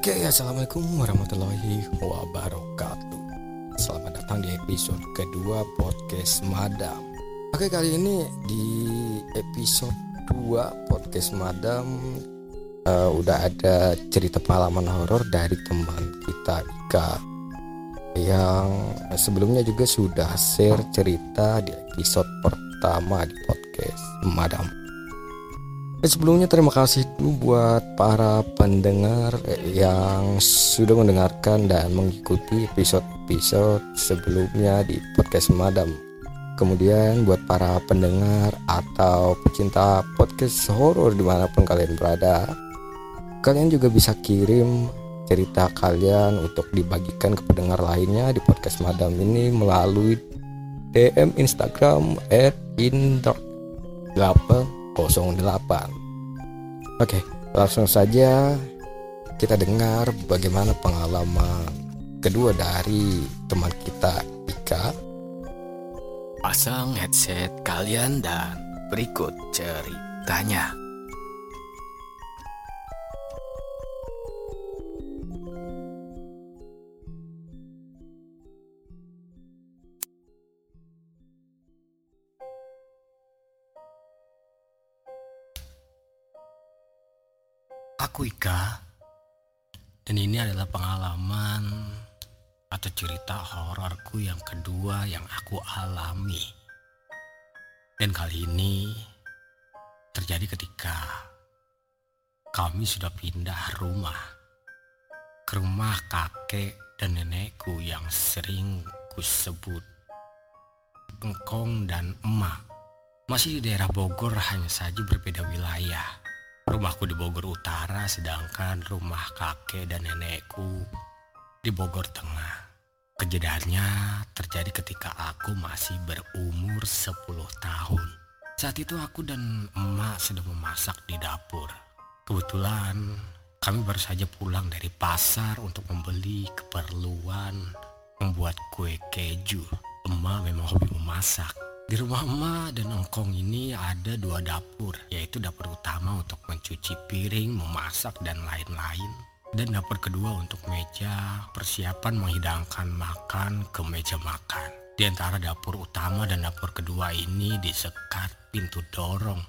Oke, assalamualaikum warahmatullahi wabarakatuh. Selamat datang di episode kedua podcast Madam. Oke, kali ini di episode 2 podcast Madam uh, udah ada cerita pengalaman horor dari teman kita Ika yang sebelumnya juga sudah share cerita di episode pertama di podcast Madam. Sebelumnya terima kasih buat para pendengar yang sudah mendengarkan dan mengikuti episode-episode sebelumnya di podcast Madam. Kemudian buat para pendengar atau pecinta podcast horor di mana pun kalian berada, kalian juga bisa kirim cerita kalian untuk dibagikan ke pendengar lainnya di podcast Madam ini melalui DM Instagram at 08. Oke, langsung saja kita dengar bagaimana pengalaman kedua dari teman kita Ika. Pasang headset kalian dan berikut ceritanya. Aku Ika Dan ini adalah pengalaman Atau cerita hororku yang kedua yang aku alami. Dan kali ini Terjadi ketika Kami sudah pindah rumah Ke rumah kakek dan nenekku yang sering kusebut. Engkong dan emak Masih di daerah Bogor hanya saja berbeda wilayah Rumahku di Bogor Utara sedangkan rumah kakek dan nenekku di Bogor Tengah. Kejadiannya terjadi ketika aku masih berumur 10 tahun. Saat itu aku dan emak sedang memasak di dapur. Kebetulan kami baru saja pulang dari pasar untuk membeli keperluan membuat kue keju. Emak memang hobi memasak. Di rumah emak dan engkong ini ada dua dapur, yaitu dapur utama untuk mencuci piring, memasak, dan lain-lain. Dan dapur kedua untuk meja persiapan menghidangkan makan ke meja makan. Di antara dapur utama dan dapur kedua ini disekat pintu dorong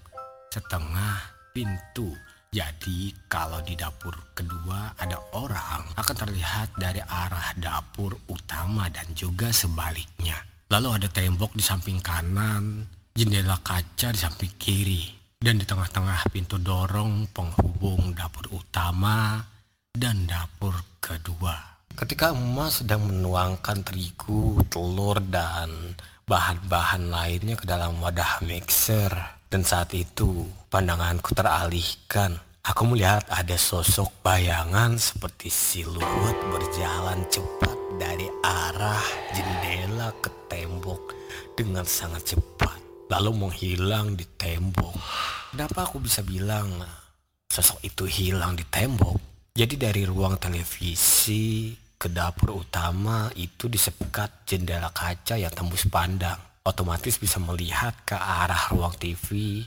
setengah pintu. Jadi kalau di dapur kedua ada orang akan terlihat dari arah dapur utama dan juga sebaliknya. Lalu ada tembok di samping kanan, jendela kaca di samping kiri, dan di tengah-tengah pintu dorong penghubung dapur utama dan dapur kedua. Ketika emas sedang menuangkan terigu, telur, dan bahan-bahan lainnya ke dalam wadah mixer, dan saat itu pandanganku teralihkan. Aku melihat ada sosok bayangan seperti siluet berjalan cepat dari arah jendela ke tembok dengan sangat cepat, lalu menghilang di tembok. Kenapa aku bisa bilang sosok itu hilang di tembok? Jadi dari ruang televisi ke dapur utama itu disekat jendela kaca yang tembus pandang. Otomatis bisa melihat ke arah ruang TV,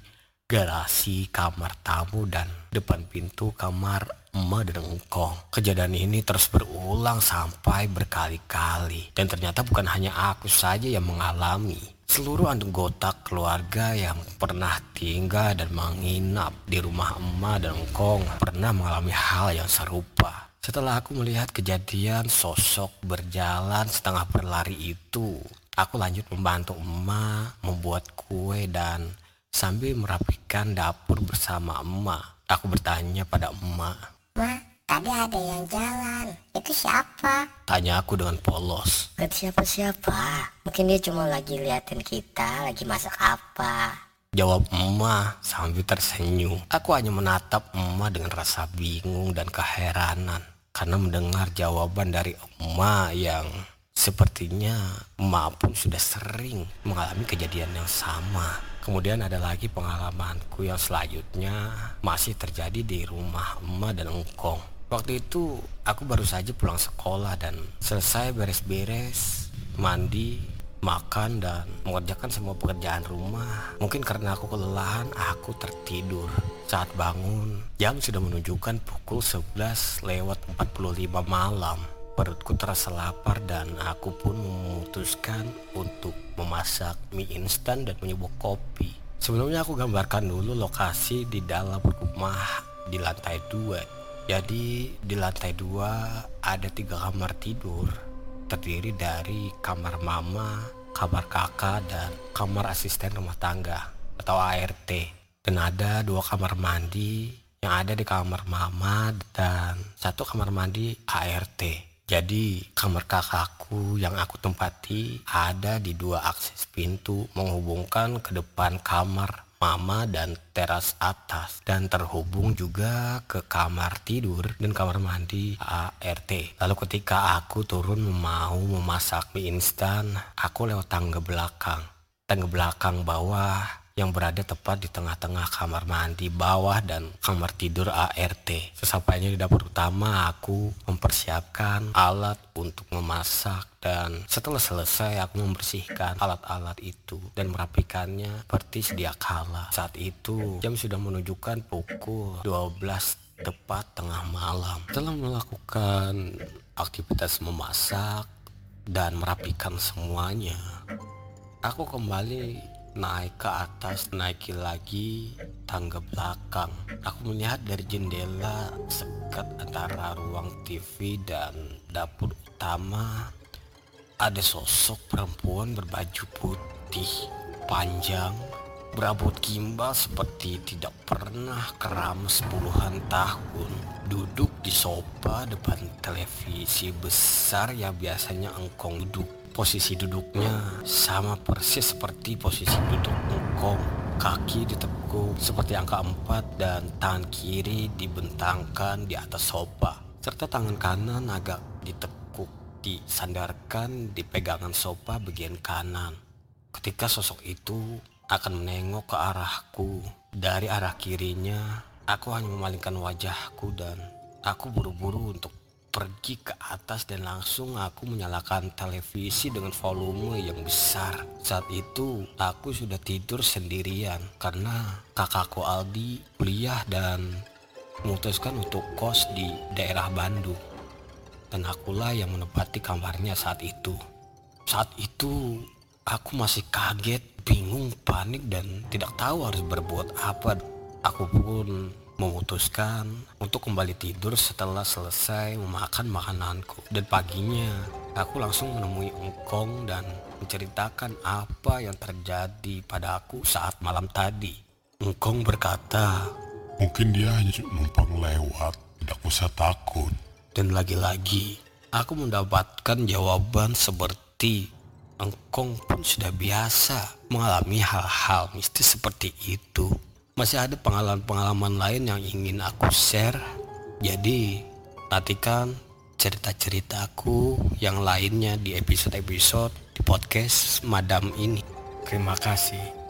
garasi, kamar tamu, dan depan pintu kamar emak dan engkong. Kejadian ini terus berulang sampai berkali-kali. Dan ternyata bukan hanya aku saja yang mengalami. Seluruh anggota keluarga yang pernah tinggal dan menginap di rumah emak dan engkong pernah mengalami hal yang serupa. Setelah aku melihat kejadian sosok berjalan setengah berlari itu, aku lanjut membantu emak membuat kue dan sambil merapikan dapur bersama emak. Aku bertanya pada emak, Ma, tadi ada yang jalan. Itu siapa? Tanya aku dengan polos. Gak siapa-siapa. Mungkin dia cuma lagi liatin kita lagi masak apa. Jawab emak sambil tersenyum. Aku hanya menatap emak dengan rasa bingung dan keheranan. Karena mendengar jawaban dari emak yang sepertinya emak pun sudah sering mengalami kejadian yang sama. Kemudian ada lagi pengalamanku yang selanjutnya masih terjadi di rumah emak dan engkong. Waktu itu aku baru saja pulang sekolah dan selesai beres-beres, mandi, makan dan mengerjakan semua pekerjaan rumah. Mungkin karena aku kelelahan, aku tertidur. Saat bangun, jam sudah menunjukkan pukul 11 lewat 45 malam. Perutku terasa lapar dan aku pun memutuskan untuk memasak mie instan dan menyebut kopi. Sebelumnya aku gambarkan dulu lokasi di dalam rumah di lantai dua. Jadi di lantai dua ada tiga kamar tidur terdiri dari kamar mama, kamar kakak, dan kamar asisten rumah tangga atau ART. Dan ada dua kamar mandi yang ada di kamar mama dan satu kamar mandi ART. Jadi kamar kakakku yang aku tempati ada di dua akses pintu menghubungkan ke depan kamar mama dan teras atas dan terhubung juga ke kamar tidur dan kamar mandi ART. Lalu ketika aku turun mau memasak mie instan, aku lewat tangga belakang. Tangga belakang bawah yang berada tepat di tengah-tengah kamar mandi bawah dan kamar tidur ART. Sesampainya di dapur utama, aku mempersiapkan alat untuk memasak dan setelah selesai aku membersihkan alat-alat itu dan merapikannya seperti sedia kala. Saat itu jam sudah menunjukkan pukul 12 tepat tengah malam. Setelah melakukan aktivitas memasak dan merapikan semuanya, aku kembali naik ke atas naiki lagi tangga belakang. Aku melihat dari jendela sekat antara ruang TV dan dapur utama ada sosok perempuan berbaju putih panjang berabot gimbal seperti tidak pernah keramas puluhan tahun. Duduk di sofa depan televisi besar yang biasanya engkong duduk Posisi duduknya sama persis seperti posisi duduk engkong. Kaki ditekuk seperti angka empat dan tangan kiri dibentangkan di atas sofa. Serta tangan kanan agak ditekuk, disandarkan di pegangan sofa bagian kanan. Ketika sosok itu akan menengok ke arahku dari arah kirinya, aku hanya memalingkan wajahku dan aku buru-buru untuk pergi ke atas dan langsung aku menyalakan televisi dengan volume yang besar. Saat itu aku sudah tidur sendirian karena kakakku Aldi kuliah dan memutuskan untuk kos di daerah Bandung. Dan akulah yang menempati kamarnya saat itu. Saat itu aku masih kaget, bingung, panik dan tidak tahu harus berbuat apa. Aku pun memutuskan untuk kembali tidur setelah selesai memakan makananku. Dan paginya, aku langsung menemui Engkong dan menceritakan apa yang terjadi pada aku saat malam tadi. Engkong berkata, Mungkin dia hanya numpang lewat, tidak usah takut. Dan lagi-lagi, aku mendapatkan jawaban seperti Engkong pun sudah biasa mengalami hal-hal mistis seperti itu masih ada pengalaman-pengalaman lain yang ingin aku share. Jadi, nantikan cerita-ceritaku yang lainnya di episode-episode di podcast Madam ini. Terima kasih.